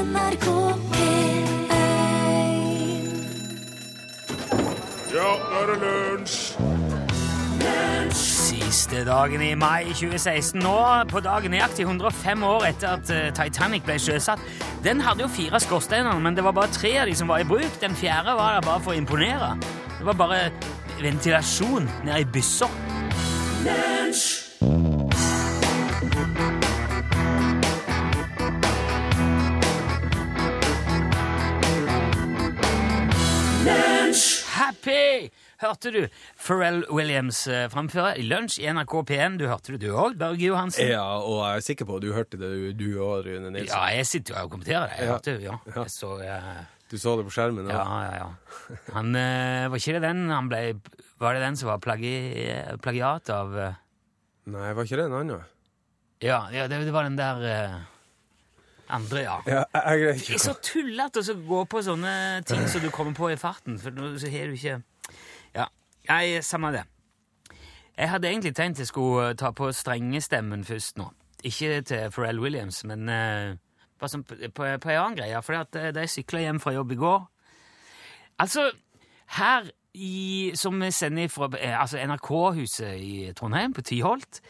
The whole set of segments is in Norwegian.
NRK P1 Ja, nå er det lunsj! Siste dagen i mai 2016. Nå på dagen nøyaktig 105 år etter at eh, Titanic ble sjøsatt. Den hadde jo fire skorsteiner, men det var bare tre av de som var i bruk. Den fjerde var der bare for å imponere. Det var bare ventilasjon nede i byssa. Happy! Hørte du Pharrell Williams eh, framføre i lunsj i NRK P1? Du hørte det du òg, Børge Johansen? Ja, og jeg er sikker på at du hørte det, du òg, Rune Nilsson. Ja, jeg sitter jo og kommenterer det. Jeg Ja. hørte, ja. Ja. Jeg så, eh, Du så det på skjermen? ja, ja, ja. Han, eh, var ikke det den han ble Var det den som var plagi, plagiat av Nei, var ikke det en annen? Ja, ja det, det var den der andre, ja. Ja, jeg, jeg jeg, så tullete å gå på sånne ting som du kommer på i farten, for nå så har du ikke Ja, jeg, samme det. Jeg hadde egentlig tenkt jeg skulle ta på strengestemmen først nå. Ikke til Pharrell Williams, men uh, bare som på, på, på en annen greie. For de jeg sykla hjem fra jobb i går Altså, her i, som vi sender fra eh, altså NRK-huset i Trondheim, på Tyholt,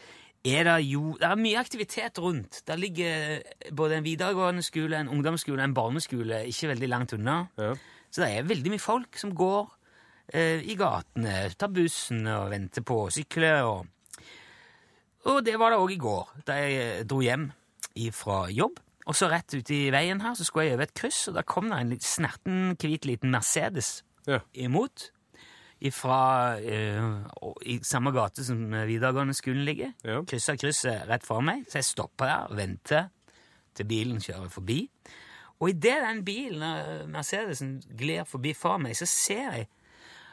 er det jo det er mye aktivitet rundt. Der ligger både en videregående skole, en ungdomsskole en barneskole ikke veldig langt unna. Ja. Så det er veldig mye folk som går eh, i gatene, tar bussen og venter på å sykle. Og, og det var det òg i går, da jeg eh, dro hjem fra jobb. Og så rett ute i veien her så skulle jeg over et kryss, og da kom det en litt snerten, hvit liten Mercedes Ja. imot. Fra eh, i samme gate som videregående skolen ligger. Ja. Krysser krysset rett for meg, så jeg stopper der og venter til bilen kjører forbi. Og idet den bilen, eh, Mercedesen, glir forbi for meg, så ser jeg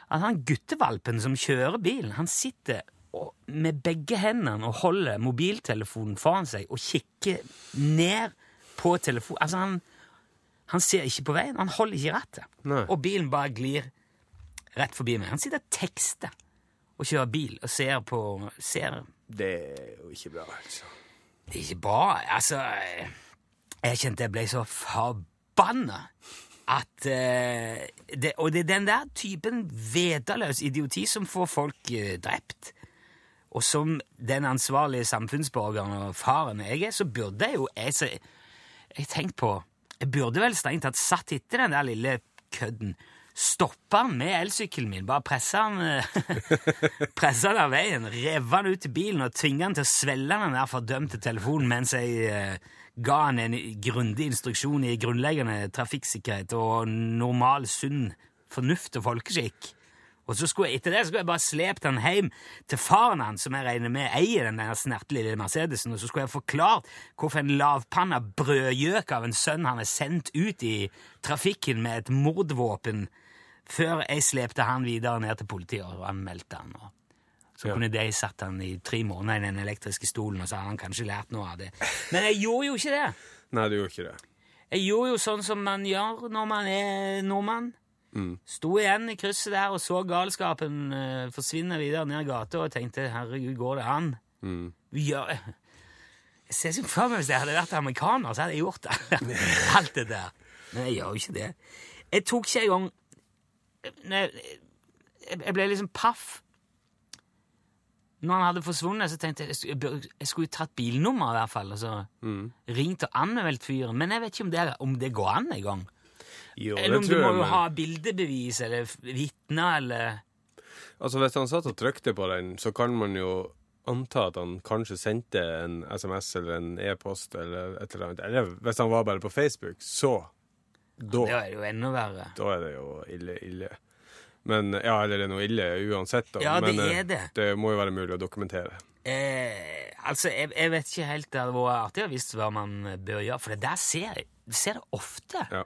at han guttevalpen som kjører bilen, han sitter og, med begge hendene og holder mobiltelefonen foran seg og kikker ned på telefonen. Altså, han, han ser ikke på veien, han holder ikke i rattet. Og bilen bare glir rett forbi meg. Han sitter og tekster og kjører bil og ser på ser Det er jo ikke bra, altså. det er ikke bra. Altså, jeg kjente jeg ble så forbanna at eh, det, Og det er den der typen vederløs idioti som får folk eh, drept. Og som den ansvarlige samfunnsborgeren og faren jeg er, så burde jeg jo Jeg, så, jeg tenkte på Jeg burde vel strengt tatt satt etter den der lille kødden. Stoppa han med elsykkelen min, bare pressa han eh, Pressa han av veien, rev han ut til bilen og tvinga han til å svelge den der fordømte telefonen mens jeg eh, ga han en grundig instruksjon i grunnleggende trafikksikkerhet og normal, sunn fornuft og folkeskikk. Og så skulle jeg, etter det skulle jeg bare slept han hjem til faren hans, som jeg regner med eier den der snertelige Mercedesen, og så skulle jeg forklart hvorfor en lavpanna brødgjøk av en sønn han er sendt ut i trafikken med et mordvåpen, før jeg slepte han videre ned til politiet og anmeldte han. Og så Ja. kunne de satt han i tre måneder i den elektriske stolen, og så hadde han kanskje lært noe av det. Men jeg gjorde jo ikke det. Nei, du gjorde ikke det. Jeg gjorde jo sånn som man gjør når man er nordmann. Sto igjen i krysset der og så galskapen uh, forsvinne videre ned gata og tenkte 'herregud, går det an?' Vi gjør Jeg ser ikke for meg hvis jeg hadde vært amerikaner, så hadde jeg gjort det. Alt det der. Men jeg gjør jo ikke det. Jeg tok ikke engang Jeg ble liksom paff. Når han hadde forsvunnet, så tenkte jeg jeg skulle- jo tatt bilnummer i hvert fall, og så ringt og anmeldt fyren. Men jeg vet ikke om det, om det går an engang. Jo, Eller om du må jo ha bildebevis eller vitner eller altså, hvis han satt og trykte på den, så kan man jo anta at han kanskje sendte en SMS eller en e-post eller et eller annet. Eller hvis han var bare på Facebook, så da, Det er jo enda verre. da er det jo ille, ille. Men, ja, eller det er noe ille uansett, da. Ja, det Men eh, er det. det må jo være mulig å dokumentere. Eh, altså, jeg, jeg vet ikke helt Det hadde vært artig å visst hva man bør gjøre, for det der ser jeg ser det ofte. Ja.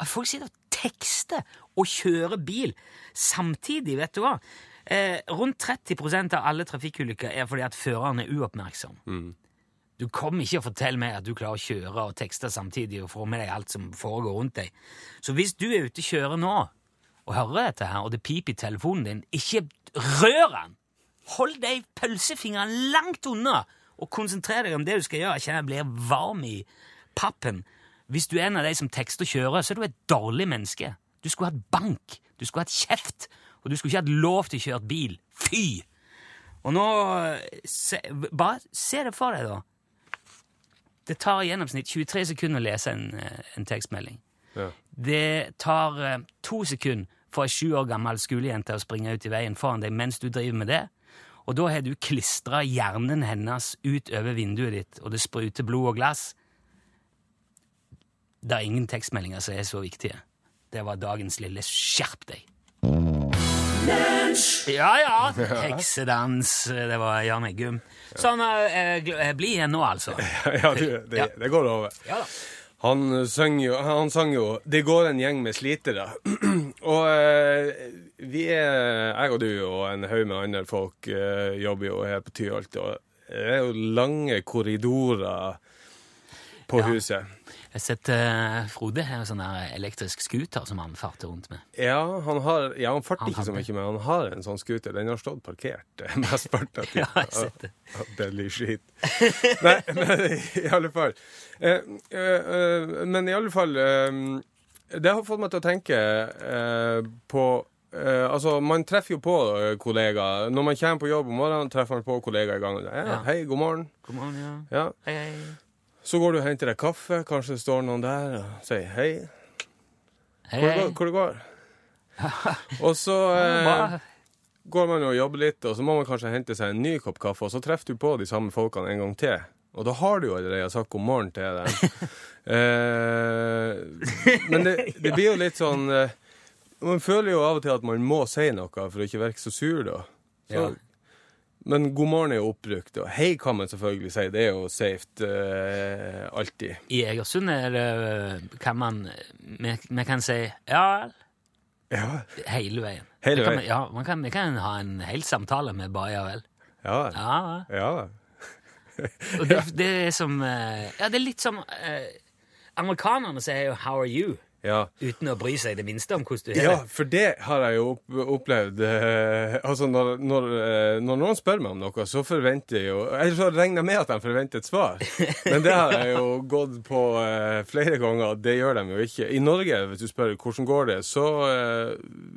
At folk sitter og tekster og kjører bil samtidig, vet du hva? Eh, rundt 30% av alle trafikkulykker er fordi at føreren er uoppmerksom. Du kommer ikke og forteller meg at du klarer å kjøre og tekste samtidig og få med deg alt som foregår rundt deg. Så hvis du er ute og kjører nå, og hører dette her, og det piper i telefonen din, ikke rør den! Hold de pølsefingrene langt unna, og konsentrer deg om det du skal gjøre. Jeg kjenner jeg blir varm i pappen Hvis du er en av de som tekster og kjører, så er du et dårlig menneske. Du skulle hatt bank, du skulle hatt kjeft, og du skulle ikke hatt lov til å kjøre bil. Fy! Og nå se, Bare se det for deg, da. Det tar i gjennomsnitt 23 sekunder å lese en, eh, en tekstmelding. Ja. Det tar eh, to sekunder for ei sju år gammel skolejente å springe ut i veien foran deg mens du driver med det. Og da har du klistra hjernen hennes ut over vinduet ditt, og det spruter blod og glass. Det er ingen tekstmeldinger som er så viktige. Det var dagens lille skjerp deg. Ja, ja. Heksedans. Det var Jan Eggum. Sånn, eh, eh, bli igjen nå, altså. ja, du, det, Ja. det går over. Ja. Han sang jo, han sang jo 'Det går en gjeng med slitere'. og eh, vi er, jeg og du og en haug med andre folk eh, jobber jo her på Tyholt, og det er jo lange korridorer på Ja. huset. Jeg har sett uh, Frode har sånn der elektrisk scooter som han farter rundt med. Ja, han har, ja, han farter Han ikke så mye, men han har en sånn scooter. Den har stått parkert eh, mesteparten av tiden. Ja, jeg har sett det. Ja, Billig skit. Nei, men i alle fall. Eh, eh, eh, men i alle fall eh, Det har fått meg til å tenke eh, på Uh, altså, Man treffer jo på uh, kollegaer. Når man kommer på jobb om morgenen, treffer man på kollegaer i gangen. Ja, Ja. Hei, god morgen. God morgen, ja. Ja. Hei, hei. Så går du og henter deg kaffe. Kanskje det står noen der og sier hei. Hei, Hvor det hei. går? Hvor det går? Og så eh, går man og jobber litt, og så må man kanskje hente seg en ny kopp kaffe, og så treffer du på de samme folkene en gang til. Og da har du jo allerede sagt god morgen til dem. eh, men det, det blir jo litt sånn eh, Man føler jo av og til at man må si noe for å ikke virke så sur, da. Så, Ja. Men god morgen er jo oppbrukt, og hei kan man selvfølgelig si. Det er jo safe uh, alltid. I Egersund er det kan man Vi, kan si ja Ja, hele veien. Hele kan veien. Vi, ja, man kan, vi kan ha en hel samtale med bare ja vel. ja, vel. ja. ja. Og det, det er som eh, Ja, det er litt som eh, Amerikanerne sier jo 'how are you?' Ja. uten å bry seg det minste om hvordan du har Ja, for det har jeg jo opplevd. Eh, altså, når, når, eh, når noen spør meg om noe, så forventer jeg jo Eller så regner jeg med at de forventer et svar. Men det har jeg jo gått på eh, flere ganger. Det gjør de jo ikke. I Norge, hvis du spør hvordan går det, så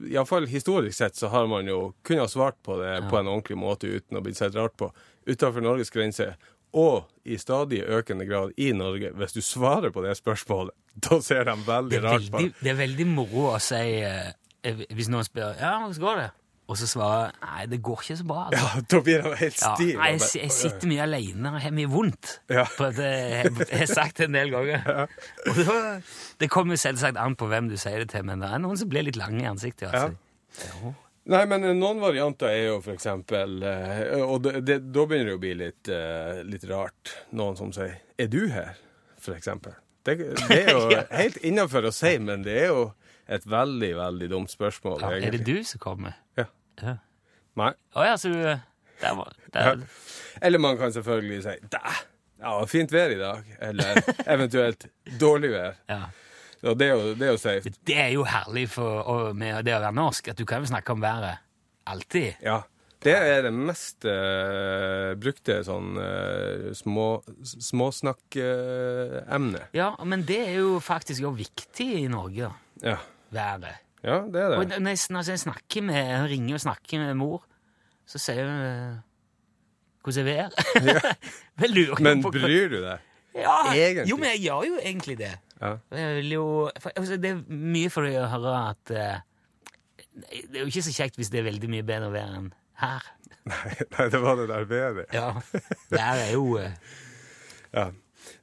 Iallfall historisk sett så har man jo kunnet ha svart på det på en ordentlig måte uten å bli sett rart på. Utenfor Norges grenser. Og i stadig økende grad i Norge, hvis du svarer på det spørsmålet, da ser de veldig rart på deg. det er veldig moro å si eh, Hvis noen spør 'ja, hvordan går det?' og så svarer 'nei, det går ikke så bra'. Altså. Ja, da blir han helt Ja, stiv. nei, jeg, jeg sitter mye alene og har mye vondt. Ja. For det jeg jeg har sagt det en del ganger. Og da, det kommer jo selvsagt an på hvem du sier det til, men det er noen som blir litt lange i ansiktet. Altså. Ja. Nei, men eh, noen varianter er jo eksempel eh, Og det, det, da begynner det å bli litt, eh, litt rart. Noen som sier 'Er du her?' eksempel. Det, det er jo Ja. helt innafor å si, men det er jo et veldig, veldig dumt spørsmål, Ja, er det du som kommer? Ja. Ja. Nei. Å ja, så du Der var der, Eller man kan selvfølgelig si 'Dæ, ja, fint vær i dag', eller eventuelt 'dårlig vær'. ja. Og det er jo, det er jo safe. Det er jo herlig for, og med det å være norsk, at du kan jo snakke om været alltid. Ja. Det er det mest uh, brukte sånn uh, små, småsnakkemnet. Uh, Ja, men det er jo faktisk jo viktig i Norge, da. ja. Været. ja, det er Og når jeg, når jeg snakker med, jeg ringer og snakker med mor, så sier hun eh, hvordan er været? Lurer Men på hva- bryr du deg? ja, egentlig? Jo, men jeg gjør jo egentlig det. Ja. Jeg vil jo, for, altså, det er mye for å høre at uh, Det er jo ikke så kjekt hvis det er veldig mye bedre vær enn her. Nei, nei, det var det der bedre. Ja, Vær er jo uh, Ja.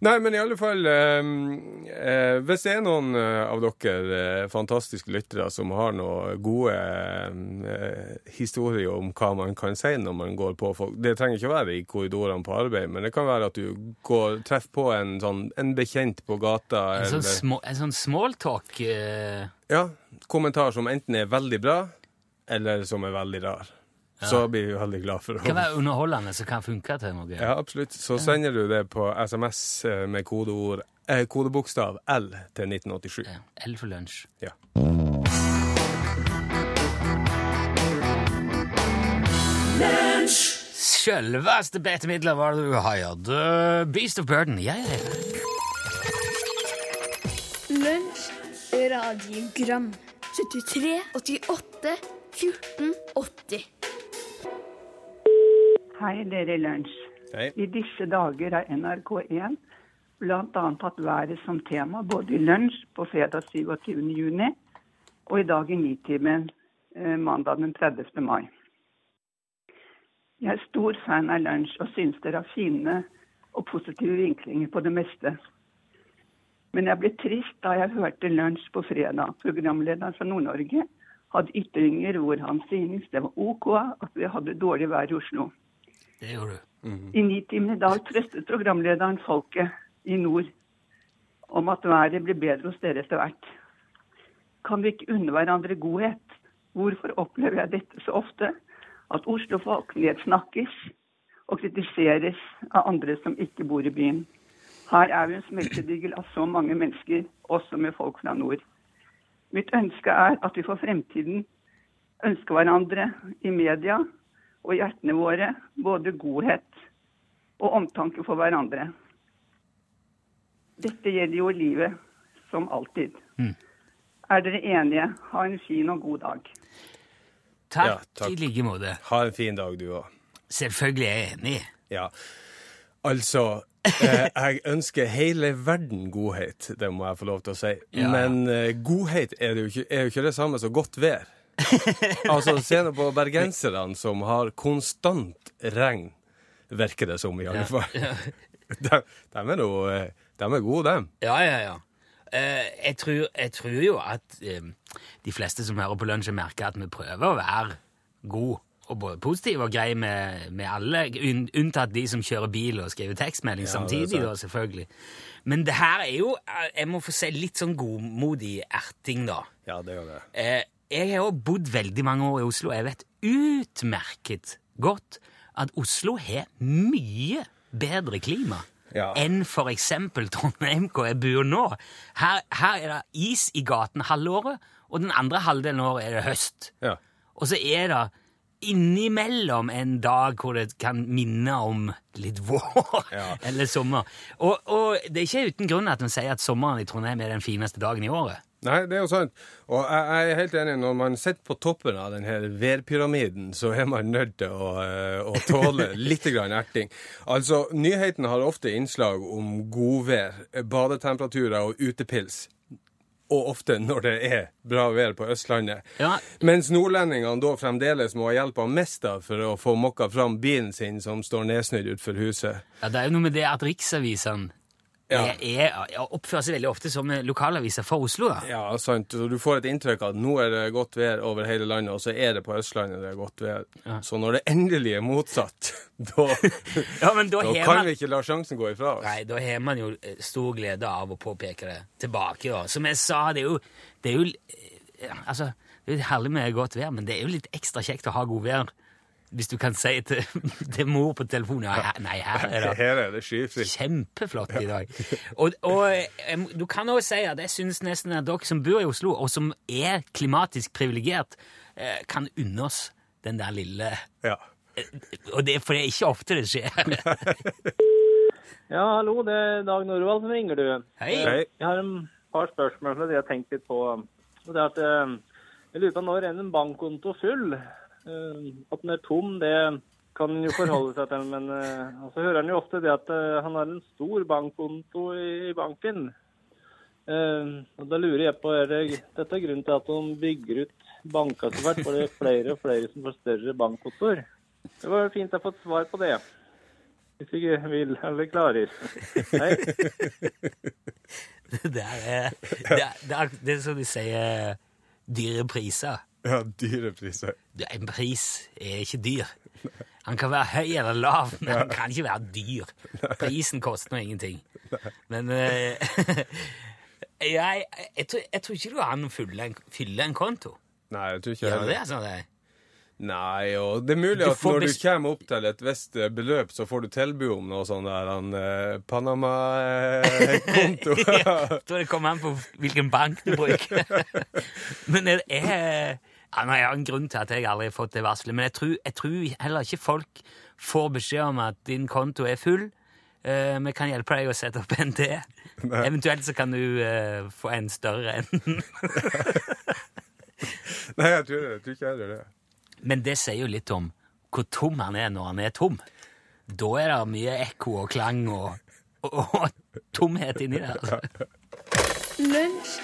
Nei, men i alle fall eh, eh, Hvis det er noen eh, av dere eh, fantastiske lyttere som har noen gode eh, historier om hva man kan si når man går på folk Det trenger ikke å være i korridorene på arbeid, men det kan være at du går, treffer på en, sånn, en bekjent på gata. en sånn, eller, små, en sånn smalltalk. Eh, ja, kommentar som enten er veldig bra, eller som er veldig rar. Så blir vi veldig glad for det. kan være underholdende som kan funke til noe. Ja, absolutt. Så sender du det på SMS eh, med kodeord, eh, kodebokstav L til 1987. Ja, L for lunsj. Ja. Sjølveste betemidler var det du hadde. Beast of Burden. Ja, ja, ja. Lunsj, radiogram 73, 88, 14, 80 Hei, dere i Lunsj. Hei. I disse dager er NRK1 bl.a. hatt været som tema både i lunsj på fredag 27. juni og i dag i Nitimen eh, mandag den 30. mai. Jeg er stor fan av lunsj og syns dere har fine og positive vinklinger på det meste. Men jeg ble trist da jeg hørte lunsj på fredag. Programlederen fra Nord-Norge hadde ytringer hvor han synes det var OK at vi hadde dårlig vær i Oslo. Det gjorde du. I Nitimen i dag trøstet programlederen folket i nord om at været blir bedre hos dere etter hvert. Kan vi ikke unne hverandre godhet? Hvorfor opplever jeg dette så ofte? At Oslo-folk nedsnakkes og kritiseres av andre som ikke bor i byen. Her er vi en smeltedigel av så mange mennesker, også med folk fra nord. Mitt ønske er at vi for fremtiden ønsker hverandre i media og hjertene våre både godhet og omtanke for hverandre. Dette gjelder jo livet som alltid. Er dere enige? Ha en fin og god dag. Takk, Ja, takk. i like måte. Ha en fin dag, du òg. Selvfølgelig er jeg enig. Ja. Altså eh, Jeg ønsker hele verden godhet, det må jeg få lov til å si. Ja. Men eh, godhet er, det jo ikke, er jo ikke det samme som godt vær. altså, Se nå på bergenserne som har konstant regn, virker det som, i alle fall. De, de er nå eh, De er gode, dem. Ja, ja, ja. Eh, jeg, tror, jeg tror jo at eh, de fleste som hører på lunsj, merker at vi prøver å være gode og både positive og greie med, med alle, un, unntatt de som kjører bil og skriver tekstmelding er samtidig, da, selvfølgelig. Men det her er jo, eh, jeg må få se litt sånn godmodig erting, da. Ja, det gjør det. Eh, jeg har jo bodd veldig mange år i Oslo, og jeg vet utmerket godt at Oslo har mye bedre klima Ja. enn eksempel Trondheim, hvor jeg bor nå. Her, her er det is i gaten halvåret, og den andre halvdelen av året er det høst. Ja. Og så er det innimellom en dag hvor det kan minne om litt vår Ja. eller sommer. Og, og det er ikke uten grunn at man sier at sommeren i Trondheim er den fineste dagen i året. Nei, det er jo sant. Og jeg, er helt enig. Når man sitter på toppen av denne værpyramiden, så er man nødt til å, eh, å tåle litt grann erting. Altså, nyhetene har ofte innslag om godvær, badetemperaturer og utepils. Og ofte når det er bra vær på Østlandet. Ja. Mens nordlendingene da fremdeles må ha hjelp av Mesta for å få mokka fram bilen sin som står nedsnødd utenfor huset. Ja, Det er jo noe med det at riksavisene Ja. er, er, oppfører seg veldig ofte som lokalaviser for Oslo. da. Ja, sant. Så du får et inntrykk av at nå er det godt vær over hele landet, og så er det på Østlandet det er godt vær. Så når det endelig er motsatt, da, Ja, men da da kan man, vi ikke la sjansen gå ifra oss. nei, da har man jo eh, stor glede av å påpeke det tilbake. da. Som jeg sa, det er jo, det er jo eh, altså, det er jo herlig med godt vær, men det er jo litt ekstra kjekt å ha god vær. Hvis du kan si til, til mor på telefonen ja, her- Nei, her er det Her er det skyfritt. Kjempeflott i dag. Og, og du kan også si at jeg syns nesten at dere som bor i Oslo, og som er klimatisk privilegert, eh, kan unne oss den der lille Ja. Og det, For det er ikke ofte det skjer. Ja, hallo, det er Dag Norvald som ringer, du. Hei. Hei. Jeg har et par spørsmål som jeg har tenkt litt på. Og det er at eh, Jeg lurer på når er en bankkonto full? Eh, At den er tom, det kan en jo forholde seg til, men uh, så hører han jo ofte det at uh, han har en stor bankkonto i i banken. Uh, Og Da lurer jeg på, er det, dette er grunnen til at de bygger ut banker så hvert, for det er flere og flere som får større bankkontoer. Det var fint å få et svar på det. Hvis du ikke vil eller klarer. Hei. Det er, det er, det er, det er som de sier dyre priser. ja, dyre priser. En pris er ikke dyr. Han kan være høy eller lav, men han kan ikke være dyr. Prisen koster nå ingenting. Men uh, jeg, jeg, tror, jeg tror ikke du kan fylle en, fylle en konto. Nei, jeg tror ikke Gjør det? Sånn det? Nei, og det er mulig at når du kommer opp til et visst eh, beløp, så får du tilbud om noe sånn der han eh, Panama-konto. Jeg tror det kommer an på hvilken bank du bruker. men jeg, jeg, ja, nå, jeg har en grunn til at jeg aldri har fått det varselet, men jeg tror, jeg tror heller ikke folk får beskjed om at din konto er full Uh, vi kan hjelpe deg å sette opp en til. Eventuelt så kan du uh, få en større en. Nei, jeg tror, jeg tror ikke heller det. Men det sier jo litt om hvor tom han er når han er tom. Da er det mye ekko og klang og, og, og tomhet inni der. Lunsj,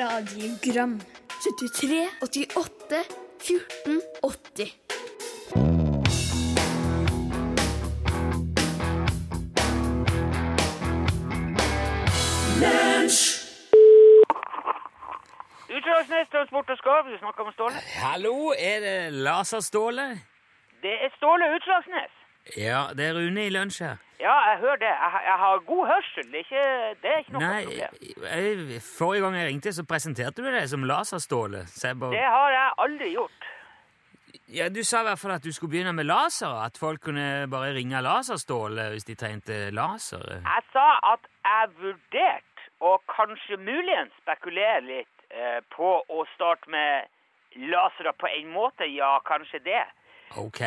radiogram 73, 88, 14, 80 Utslagsnes Transport og Skarv, du snakker med Ståle. Hallo, er det Laserståle? Det er Ståle Utslagsnes. Ja, det er Rune i lunsj her. Ja, jeg hører det. Jeg, har- jeg har god hørsel. Det er ikke, det er ikke noe Nei, problem. jeg, forrige gang jeg ringte, så presenterte du deg som Laserståle. Bare... Det har jeg aldri gjort. ja, du sa i hvert fall at du skulle begynne med laser, at folk kunne bare ringe Laserståle hvis de trengte laser. Jeg sa at jeg vurderte å kanskje muligens spekulere litt eh, på å starte med lasere på en måte. Ja, kanskje det. Ok.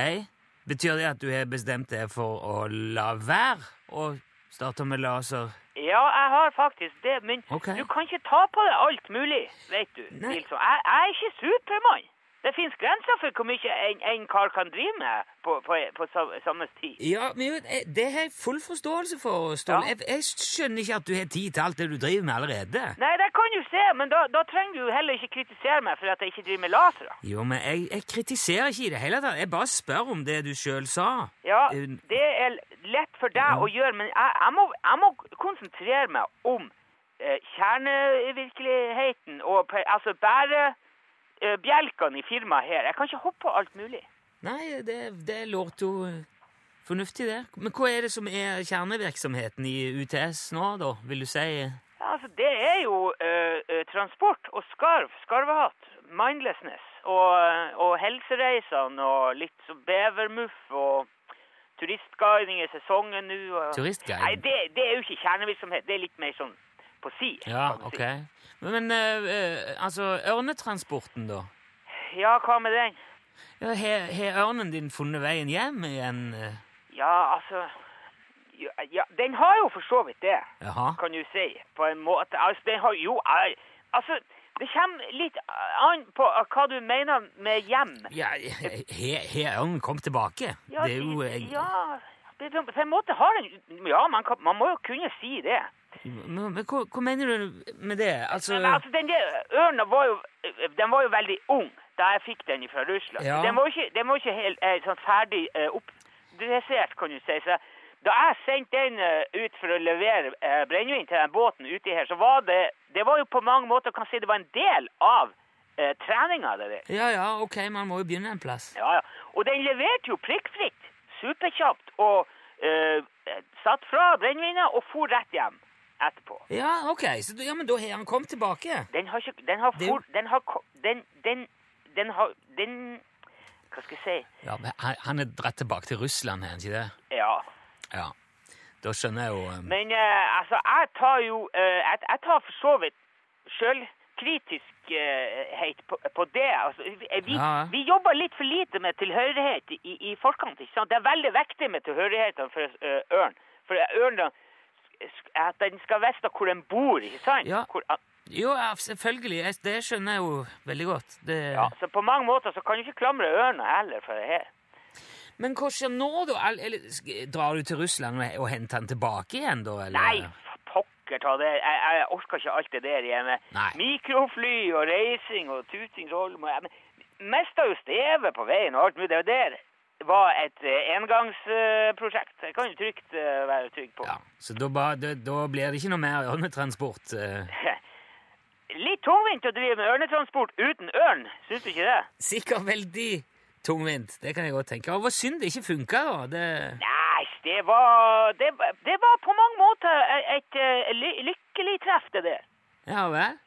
Betyr det at du har bestemt deg for å la være å starte med laser? Ja, jeg har faktisk det, men okay. du kan ikke ta på deg alt mulig, vet du. Jeg, jeg er ikke Supermann. Det fins grenser for hvor mye en, en kar kan drive med på, på, på samme tid. Ja, men eh, det har jeg full forståelse for, Ståle. Ja. Jeg, jeg skjønner ikke at du har tid til alt det du driver med allerede. Nei, det kan du se, men da, da trenger du heller ikke kritisere meg for at jeg ikke driver med lasere. Jo, men jeg, jeg kritiserer ikke i det hele tatt. Jeg bare spør om det du sjøl sa. Ja, Eh, det er lett for deg å gjøre, men jeg, jeg, må, jeg må konsentrere meg om eh, kjernevirkeligheten og altså bære eh, bjelkene i firmaet her. Jeg kan ikke hoppe på alt mulig. Nei, det, det låter jo eh, fornuftig, det. Men hva er det som er kjernevirksomheten i UTS nå, da, vil du si? Ja, altså, det er jo eh, eh, transport og skarv, skarvehatt, mindlessness og, eh, og helsereisene og litt så bevermuff og turistguiding i sesongen nå. og- Turistguiding? Nei, det, det er jo ikke kjernevirksomhet. Det er litt mer sånn på si. Ja, ok. si. Men, eh, eh, altså, ørnetransporten, da? Ja, hva med den? Ja, Har ørnen din funnet veien hjem igjen? eh? Ja, altså ja, ja, Den har jo for så vidt det, Jaha. kan du si, på en måte. Altså, den har jo er, Altså, det kommer litt an på eh, hva du mener med hjem. Ja, har ørnen kommet tilbake? Ja, det er jo eh, ja på en måte har den Ja, man, kan, man må jo kunne si det. Men, men hva, hva mener du med det? Altså Men altså, den ørna var var jo veldig ung da jeg fikk den fra Russland. Ja. Den var ikke, den var ikke helt eh, sånn ferdig eh, oppdressert, kan du si. Så da jeg sendte den eh, ut for å levere eh, brennevin til den båten uti her, så var det Det var jo på mange måter kan si det var en del av eh, treninga. Ja, ja, ok, man må jo begynne en plass. Ja, ja. Og den leverte jo prikkfritt, superkjapt, og eh, satt fra brennevinet og for rett hjem etterpå. Ja, ok, så, ja, men da har han kommet tilbake. Den har ikke Den har fort Den har Den Den Den har Den Hva skal jeg si? Ja, men han, han er dratt tilbake til Russland, er han ikke det? Ja. Ja. Da skjønner jeg jo um... Men uh, altså, jeg tar jo uh, jeg, jeg tar for så vidt sjølkritiskhet på, på det. Altså, vi, vi, Ja. vi jobber litt for lite med tilhørighet i, i forkant. ikke sant? Det er veldig viktig med tilhørigheten for uh, ørn. For ørnen at den skal vite hvor den bor, ikke sant? Ja. Hvor, Jo, selvfølgelig. Det skjønner jeg jo veldig godt. Det, ja, så på mange måter så kan du ikke klamre ørna heller for det her. Men hva skjer nå, da? Eller, drar du til Russland og, henter han tilbake igjen, da? Eller? Nei, pokker ta det. Jeg, jeg orker ikke alt det der hjemme. Nei. Mikrofly og reising og tuting så holder man- Mista jo stevet på veien og alt mulig. Det er jo der var et eh, engangsprosjekt. Det kan du trygt eh, være trygg på. Ja, Så da, ba, da, da blir det ikke noe mer ørnetransport? eh. Litt tungvint å drive med ørnetransport uten ørn, syns du ikke det? Sikkert veldig tungvint. Det kan jeg godt tenke. Og Hva synd det ikke funka, da. Det... Nei, det var, det, det var på mange måter et, et ly- lykkelig treff, det der. Ja vel?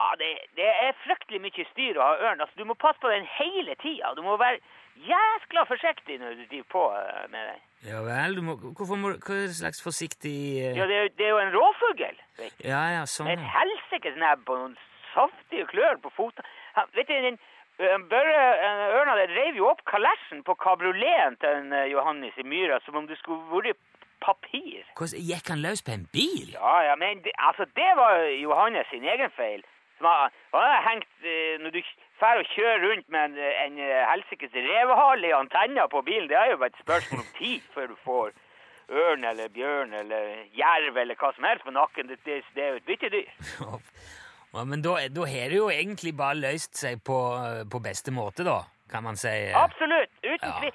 Ja, det, det er fryktelig mye styr å ha ørn. Altså, du må passe på den hele tida. Du må være jæskla forsiktig når du driver på eh, med den. Ja vel, du må, hvorfor må, hva slags forsiktig eh, Ja, det, er det er jo en råfugl. Ja, ja, sånn, Et ja. helsikes nebb og noen saftige klør på fotene. Vet du, den Børre ø, Ørna der reiv jo opp kalesjen på kabrioleten til en, Johannes i Myra som om det skulle vært papir. Hvordan gikk han løs på en bil? Ja, ja, men det, altså, det var Johannes sin egen feil. Som har, han har hengt eh, Når du drar og kjører rundt med en, en eh, helsikes revehale i antenna på bilen, det er jo bare et spørsmål om tid før du får ørn eller bjørn eller jerv eller hva som helst på nakken. Det, det, det er jo et byttedyr. Ja, men da, da har det jo egentlig bare løst seg på, på beste måte, da, kan man si. Absolutt. Uten Ja.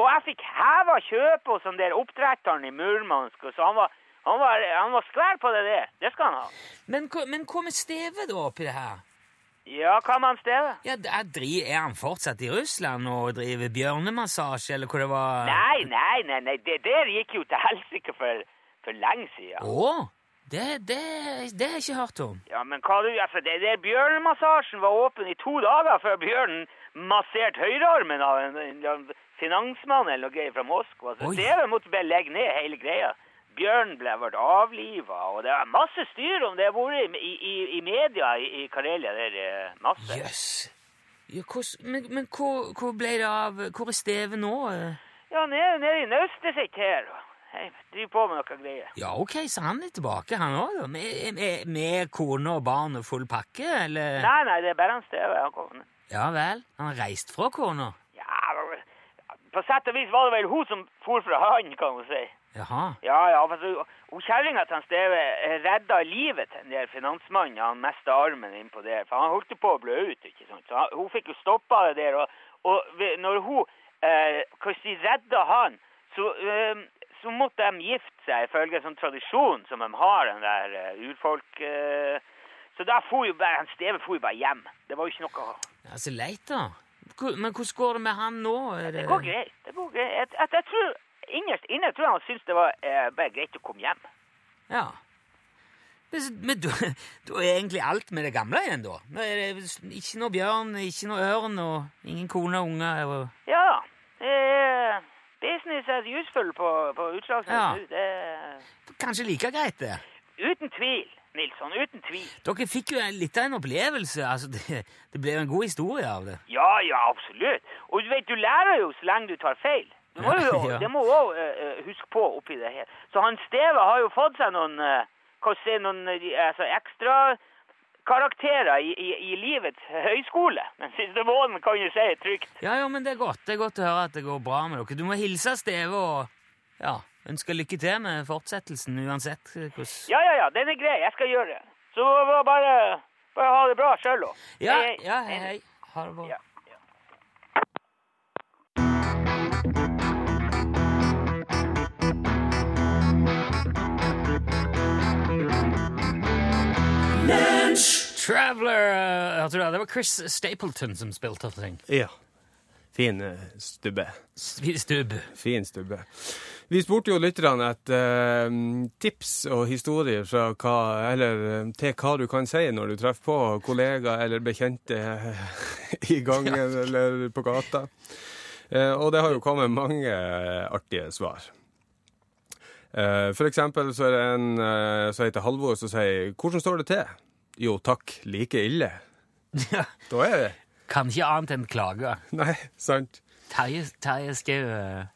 Og jeg fikk heva kjøpet hos den der oppdretteren i Murmansk, og så han var, han var, han var skvær på det der. Det skal han ha. Men, men hva med Steve, da, oppi det her? Ja, hva med han Steve? Ja, er, er han fortsatt i Russland og driver bjørnemassasje, eller hva det var? Nei, nei, nei, nei. det der gikk jo til helsike for, for lenge siden. Å, det, det, det har jeg ikke hørt om. Ja, men hva du, altså, det der bjørnemassasjen var åpen i to dager før bjørnen masserte høyrearmen av en, en, en finansmann eller noe greier fra Moskva. Så Oi. Steve måtte bare legge ned hele greia. Bjørnen ble vært avliva, og det er masse styr om det. Jeg har vært i, i, i media i, i Karelia der, eh, masse. Jøss. Ja, men men hvor, hvor ble det av Hvor er Steve nå? Ja, nede, nede i naustet sitt her. Jeg driver på med noe greier. Ja, ok, så han er tilbake, han òg? Med, med, med kone og barn og full pakke, eller? Nei, nei, det er bare han Steve. Han kom. Ja vel? Han har reist fra kona? Ja, på sett og vis var det vel hun som for fra han, kan man si. Jaha. Ja, ja, for kjerringa til han Steve redda livet til den der finansmannen. Han mista armen innpå der, for han holdt på å blø ut. ikke sant? Så han, hun fikk jo stoppa det der, og, og når hun eh, de redda han, så, eh, så måtte de gifte seg ifølge en sånn tradisjon som de har, den der uh, urfolk... Eh, så da for jo bare, han Steve for jo bare hjem. Det var jo ikke noe Ja, Så leit, da. Men hvordan går det med han nå? Er Det går greit. det går greit. Jeg, jeg, jeg tror, Innerst inne tror jeg han syntes det var eh, bare greit å komme hjem. Ja. Men, da da er egentlig alt med det gamle igjen, da? Nå er det ikke noe bjørn, ikke noe ørn, og ingen kone og unger. Og... Ja, er business as usual på, på utslagsnes Ja. Det Kanskje like greit, det. uten tvil, Nilsson. Uten tvil. Dere fikk jo litt av en opplevelse. altså Det, det ble jo en god historie av det. Ja, ja, absolutt. Og du vet, du lærer jo så lenge du tar feil. Du må jo, Ja. Det må du òg huske på oppi det her. Så han Steve har jo fått seg noen, uh, si, noen altså, ekstra karakterer i, i, i livets høyskole. Den siste måneden kan du si trygt. Ja, ja, men det er godt Det er godt å høre at det går bra med dere. Du må hilse Steve og ja, ønske lykke til med fortsettelsen uansett hvordan Ja, ja, ja, den er grei. Jeg skal gjøre det. Så bare, bare, ha det bra sjøl, da. Ja, ja, hei, hei. Ha det bra. Ja. Traveler eh, hørte du det? Det var Chris Stapleton som spilte for ting. Ja. Fin eh, stubbe. Stubb. Fin stubbe. Vi spurte jo lytterne et eh, tips og historier fra hva, eller eh, til hva du kan si når du treffer på kollegaer eller bekjente i gangen eller på gata. Eh, og det har jo kommet mange artige svar. For eksempel så er det en som heter Halvor som sier 'Hvordan står det til?' Jo takk, like ille. Ja. Da er det Kan ikke annet enn klage. Nei, sant. Terje, Terje skrev eh,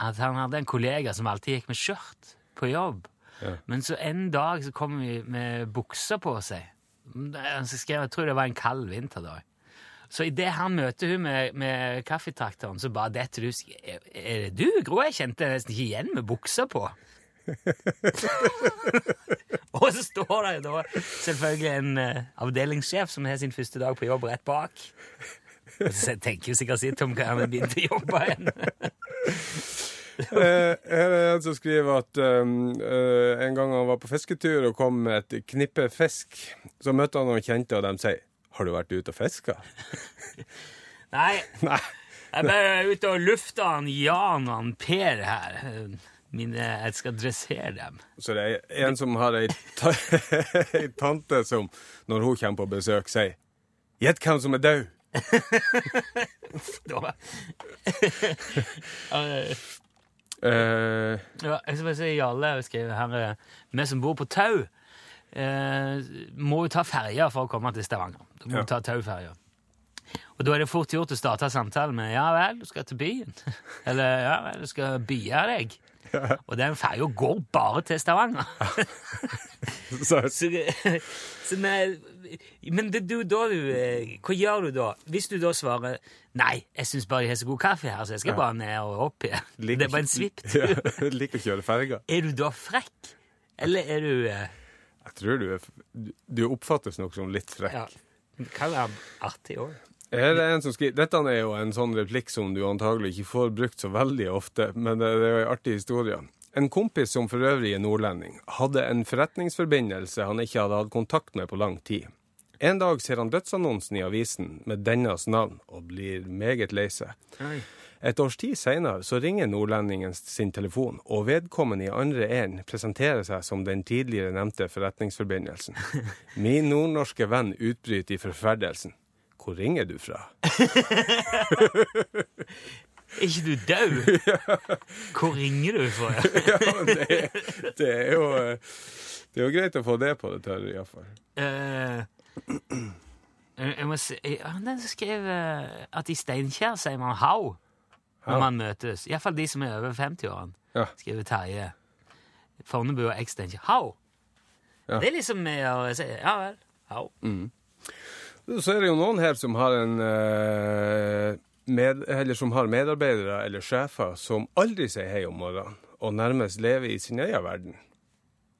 at han hadde en kollega som alltid gikk med skjørt på jobb. Ja. Men så en dag så kom vi med bukser på seg. Så skrev, jeg tror det var en kald vinterdag. Så idet han møter hun med, med kaffetrakteren, så bare detter du Er det du, Gro? Jeg kjente nesten ikke igjen med bukser på. Og så står det da selvfølgelig en eh, avdelingssjef som har sin første dag på jobb rett bak. Og så tenker jo sikkert sitt om hva han har begynt å jobbe igjen. Eh, Her er en som skriver at um, eh, en gang han var på fisketur og kom med et knippe fisk, så møtte han noen kjente, og de sier 'Har du vært ute og fiska?' Nei, Nei. jeg bare ute og lufta han Jan og han Per her. Mine, jeg skal dressere dem. Så det er en som har ei, ta ei tante som, når hun kommer på besøk, sier 'Gjett hvem som er død'. Da. Eh, Ja, jeg skal bare si Jarle har skrevet her eh, Vi som bor på Tau, eh, må jo ta ferja for å komme til Stavanger. Da må Ja. ta Tau-ferja. Og da er det fort gjort å starte samtalen med 'ja vel, du skal til byen'. Eller 'ja vel, du skal bye deg'. Og den ferja går bare til Stavanger. Så, Så, nei, men det, du, da du, eh, hva gjør du da? Hvis du da svarer nei, jeg syns bare de har så god kaffe her, så jeg skal bare ned og opp igjen. liker Det er bare en svipptur. svipp. Ja, liker å kjøre ferga. Er du da frekk? Eller er du eh, Jeg tror du, er, du- du oppfattes nok som litt frekk. Ja, det kan være artig òg. Her er en som skriver, Dette er jo en sånn replikk som du antagelig ikke får brukt så veldig ofte, men det, er jo en artig historie. En kompis som for øvrig er nordlending, hadde en forretningsforbindelse han ikke hadde hatt kontakt med på lang tid. En dag ser han dødsannonsen i avisen med dennes navn, og blir meget lei seg. Et års tid senere så ringer nordlendingen sin telefon, og vedkommende i andre enden presenterer seg som den tidligere nevnte forretningsforbindelsen. Min nordnorske venn utbryter i forferdelsen. Hvor ringer du fra? Er ikke du død? Hvor ringer du fra? ja, det, det er jo eh, Det er jo greit å få det på det tørre, iallfall. Uh, jeg jeg må se eh, Han skrev eh, at i Steinkjer sier man hau når man møtes. Iallfall de som er over 50-årene. Ja. Skriver Terje. Fornebu og eks-Steinkjer. Hau! Ja. Det er liksom med å si Ja vel. Hau. Så er det jo noen her som har en eh, med, Eller som har medarbeidere eller sjefer som aldri sier hei om morgenen, og nærmest lever i sin egen verden.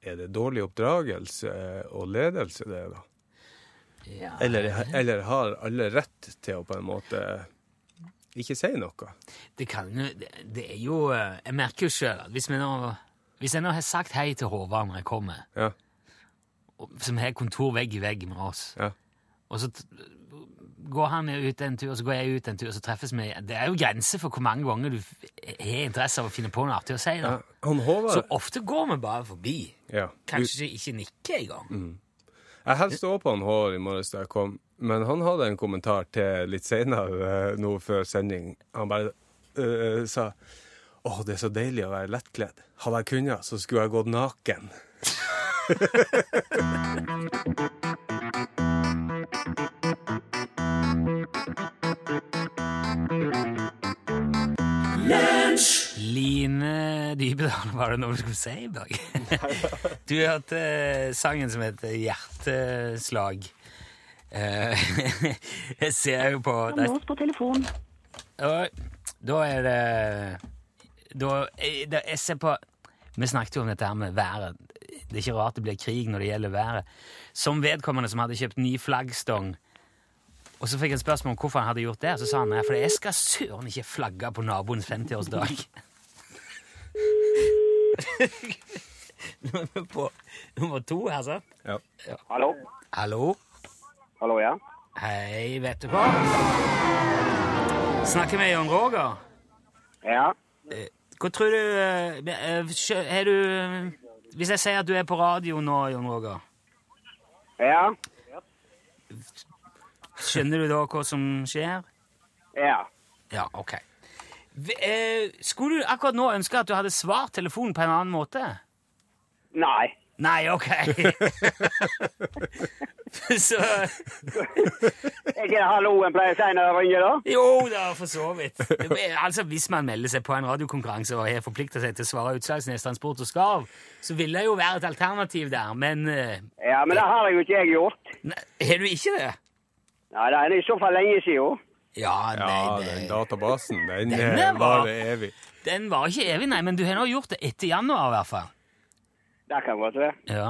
Er det dårlig oppdragelse og ledelse, det, da? Ja. Eller, eller har alle rett til å på en måte ikke si noe? Det kan jo det, er jo eh, Jeg merker jo sjøl at hvis, vi nå, hvis jeg nå har sagt hei til Håvard når jeg kommer, Ja. som har kontor vegg i vegg med oss, ja. Og så går han ut en tur, og så går jeg ut en tur, og så treffes vi Det er jo grenser for hvor mange ganger du har interesse av å finne på noe artig å si. da. ja. Han Håvard Så ofte går vi bare forbi. ja. Kanskje ikke nikker engang. Jeg helst stå på han Håvard i morges da jeg kom, men han hadde en kommentar til litt senere, eh, nå før sending. Han bare øh, sa Å, det er så deilig å være lettkledd. Hadde jeg kunnet, så skulle jeg gått naken. Line Dybedal, var det noe du skulle si i dag? Du hørte eh, sangen som heter Hjerteslag. Eh, Jeg ser jo på der- Nås på telefon. Da er det da, eh, Jeg ser på Vi snakket jo om dette her med været. Det er ikke rart det blir krig når det gjelder været. Som vedkommende som hadde kjøpt ny flaggstong, og så fikk jeg et spørsmål om hvorfor han hadde gjort det, så sa han nei, for jeg skal søren ikke flagge på naboens 50-årsdag. Nå er vi på nummer to her, sant? Ja. Hallo? Hallo? Hallo, ja? Hei, vet du hva? Snakker vi Jon Roger? Ja. Hva tror du eh, eh, Er du eh, Hvis jeg sier at du er på radio nå, Jon Roger, Ja. skjønner du da hva som skjer? Ja. Ja, ok. Eh, Skulle du akkurat nå ønske at du hadde svart telefonen på en annen måte? Nei. Nei, ok. Så Er ikke det halloen pleier å si når jeg ringer, da? Jo da, for så vidt. Altså, Hvis man melder seg på en radiokonkurranse og har forplikta seg til å svare Utslagsnes Transport og Skarv, så vil det jo være et alternativ der, men eh, Ja, men det har jo ikke jeg gjort. Har du ikke det? Nei, det er i så fall lenge siden. Ja, ja, nei, den det, databasen, den Den var, er evig. den var ikke evig, nei, men du har nå gjort det etter januar, i hvert fall. Det kan godt være. Ja.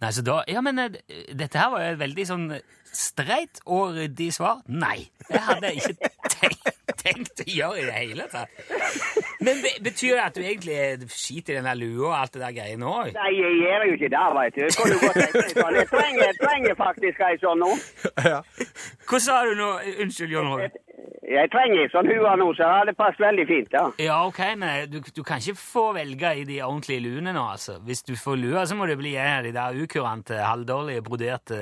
Nei, så da Ja, men eh, dette her var jo et veldig sånn streit og ryddig svar. Nei, det hadde jeg ikke tenkt, tenkt å gjøre i det hele tatt. Men be- betyr det at du egentlig er skiter i den der lua og alt det der greiene òg? Nei, jeg gjør jo ikke det, vet du. Jeg trenger, trenger faktisk ei sånn nå. ja. Hva sa du nå? Unnskyld, Jon Roger. Jeg trenger ei sånn hue nå, så det passer veldig fint, ja. Ja, ok, men du, du kan ikke få velge i de ordentlige luene nå, altså. Hvis du får lua, så må det bli en av de der ukurante, halvdårlige, broderte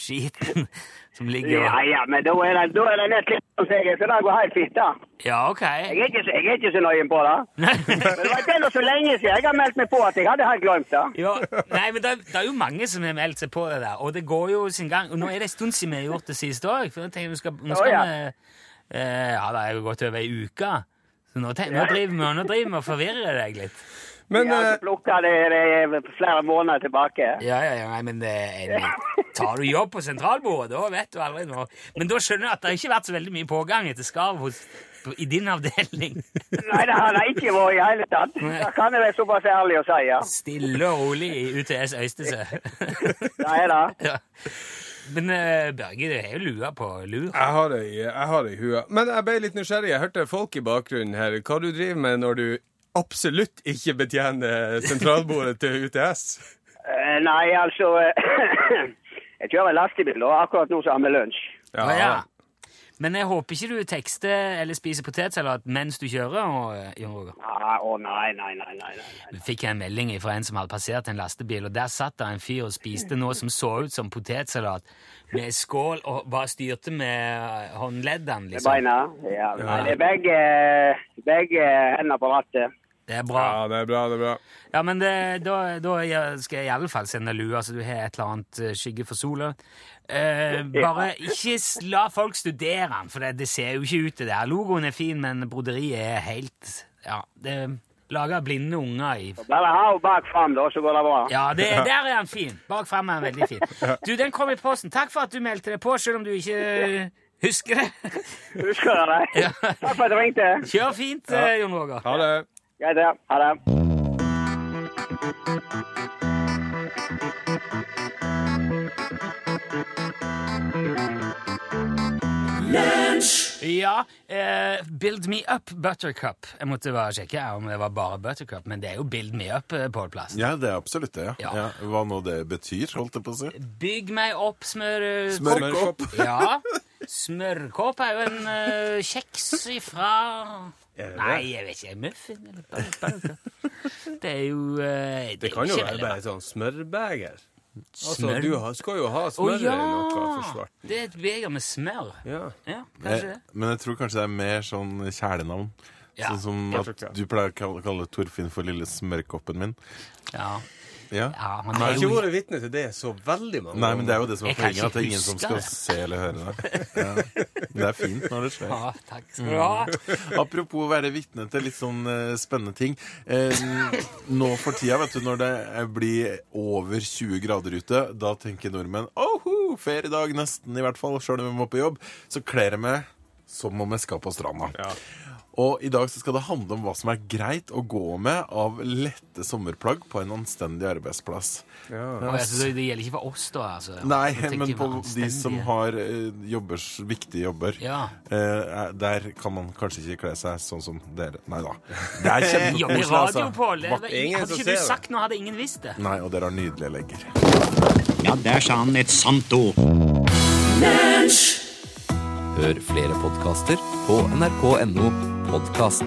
skiten som ligger Ja, ja, men da er det, da er det nett litt som sier, så det går helt fint, da. Ja, ok. Jeg er ikke, jeg er ikke så nøye på det. Men det var ikke så lenge siden jeg har meldt meg på at jeg hadde helt glemt det. Ja, nei, men det, er- det er jo mange som har meldt seg på det der, og det går jo sin gang. Og nå er det en stund siden vi har gjort det siste òg, for nå tenker vi skal, nå skal oh, ja. vi eh, Ja, det er jo gått over ei uke. Så nå, ten- nå driver vi nå driver vi og forvirrer deg litt. Men Ja, eh, så plukka det, det er flere måneder tilbake. Ja, ja, ja, nei, men det er, tar du jobb på sentralbordet, da vet du aldri noe. Men da skjønner du at det har ikke vært så veldig mye pågang etter skarv hos, i din avdeling. Nei, det har det ikke vært i hele tatt. Det kan jeg være såpass ærlig å si, ja. Stille og rolig i UTS Øystese. Nei da. ja. Men uh, Børge, det er jo lua på lur. jeg har det i- jeg har det i hua. Men jeg ble litt nysgjerrig. Jeg hørte folk i bakgrunnen her. Hva du driver med når du absolutt ikke betjener sentralbordet til UTS? Eh, Nei, altså eh, Jeg kjører lastebil, og akkurat nå så har vi lunsj. Å, ja. Men jeg håper ikke du tekster eller spiser potetsalat mens du kjører. Og, eh, Jon Roger. Ah, Å nei, nei, nei, nei. nei. Vi fikk en melding fra en som hadde passert en lastebil, og der satt det en fyr og spiste noe som så ut som potetsalat, med skål og bare styrte med håndleddene, Med liksom. beina. Ja, nei, det er begge, begge hendene på rattet. Det er bra. Ja, det er bra, det er bra. Ja, men det, da, da skal jeg i alle fall sende lua, så du har et eller annet eh, skygge for sola. Eh, bare ikke la folk studere den, for det, det ser jo ikke ut til det. Logoen er fin, men broderiet er helt Ja, det lager blinde unger i Bare ha den bak fram, da, så går det bra. Ja, det, der er den fin. Bak fram er den veldig fin. Du, den kom i posten. Takk for at du meldte deg på, selv om du ikke eh, husker det. Husker du det? Takk for at du ringte. Kjør fint, ja. Jon Roger. Ha det. Greit, det. Ha det. Ja, eh, Build Me Up Buttercup. Jeg måtte bare sjekke om det var bare Buttercup, men det er jo Build Me Up, på Pål Plass. Ja, det er absolutt det. ja. Ja. Ja. Hva nå det betyr, holdt jeg på å si. Bygg meg opp smør... Smørkopp. Ja. Smørkopp er jo en uh, kjeks ifra Er det det? Nei, jeg vet ikke. Muffin eller buttercup. Det er jo uh, Det kan jo være bare et sånn smørbeger. Altså, Smør? du har, skal jo ha smør ja! i noe forsvart. Det er et beger med smør. Ja. Ja, kanskje det. Men jeg tror kanskje det er mer sånn kjælenavn. Ja. Sånn som Jeg at ikke du pleier å kalle, kalle Torfinn for lille smørkoppen min. Ja. Ja. ja, han har ikke jo vært vitne til det så veldig mange Nei, men det er jo det som er poenget, at det er ingen som skal det. se eller høre det. Ja. Det er fint når det skjer. Ja, takk skal du ha. Apropos å være vitne til litt sånn uh, spennende ting. Uh, nå for tida, vet du, når det blir over 20 grader ute, da tenker nordmenn åho, feriedag nesten, i hvert fall, sjøl om vi må på jobb, så kler jeg meg som om jeg skal på stranda. Ja. Og i dag så skal det handle om hva som er greit å gå med av lette sommerplagg på en anstendig arbeidsplass. Ja. Og altså, det gjelder ikke for oss, da. altså. Nei, men på de som har eh, jobbers, viktige jobber. Ja. Eh, der kan man kanskje ikke kle seg sånn som dere. Nei da. Det er kjempekoselig, altså. Hadde ikke du sagt noe, hadde ingen visst det. Nei, og dere har nydelige legger. Ja, der sa han et sant ord. Hør flere podkaster på nrk.no podkast.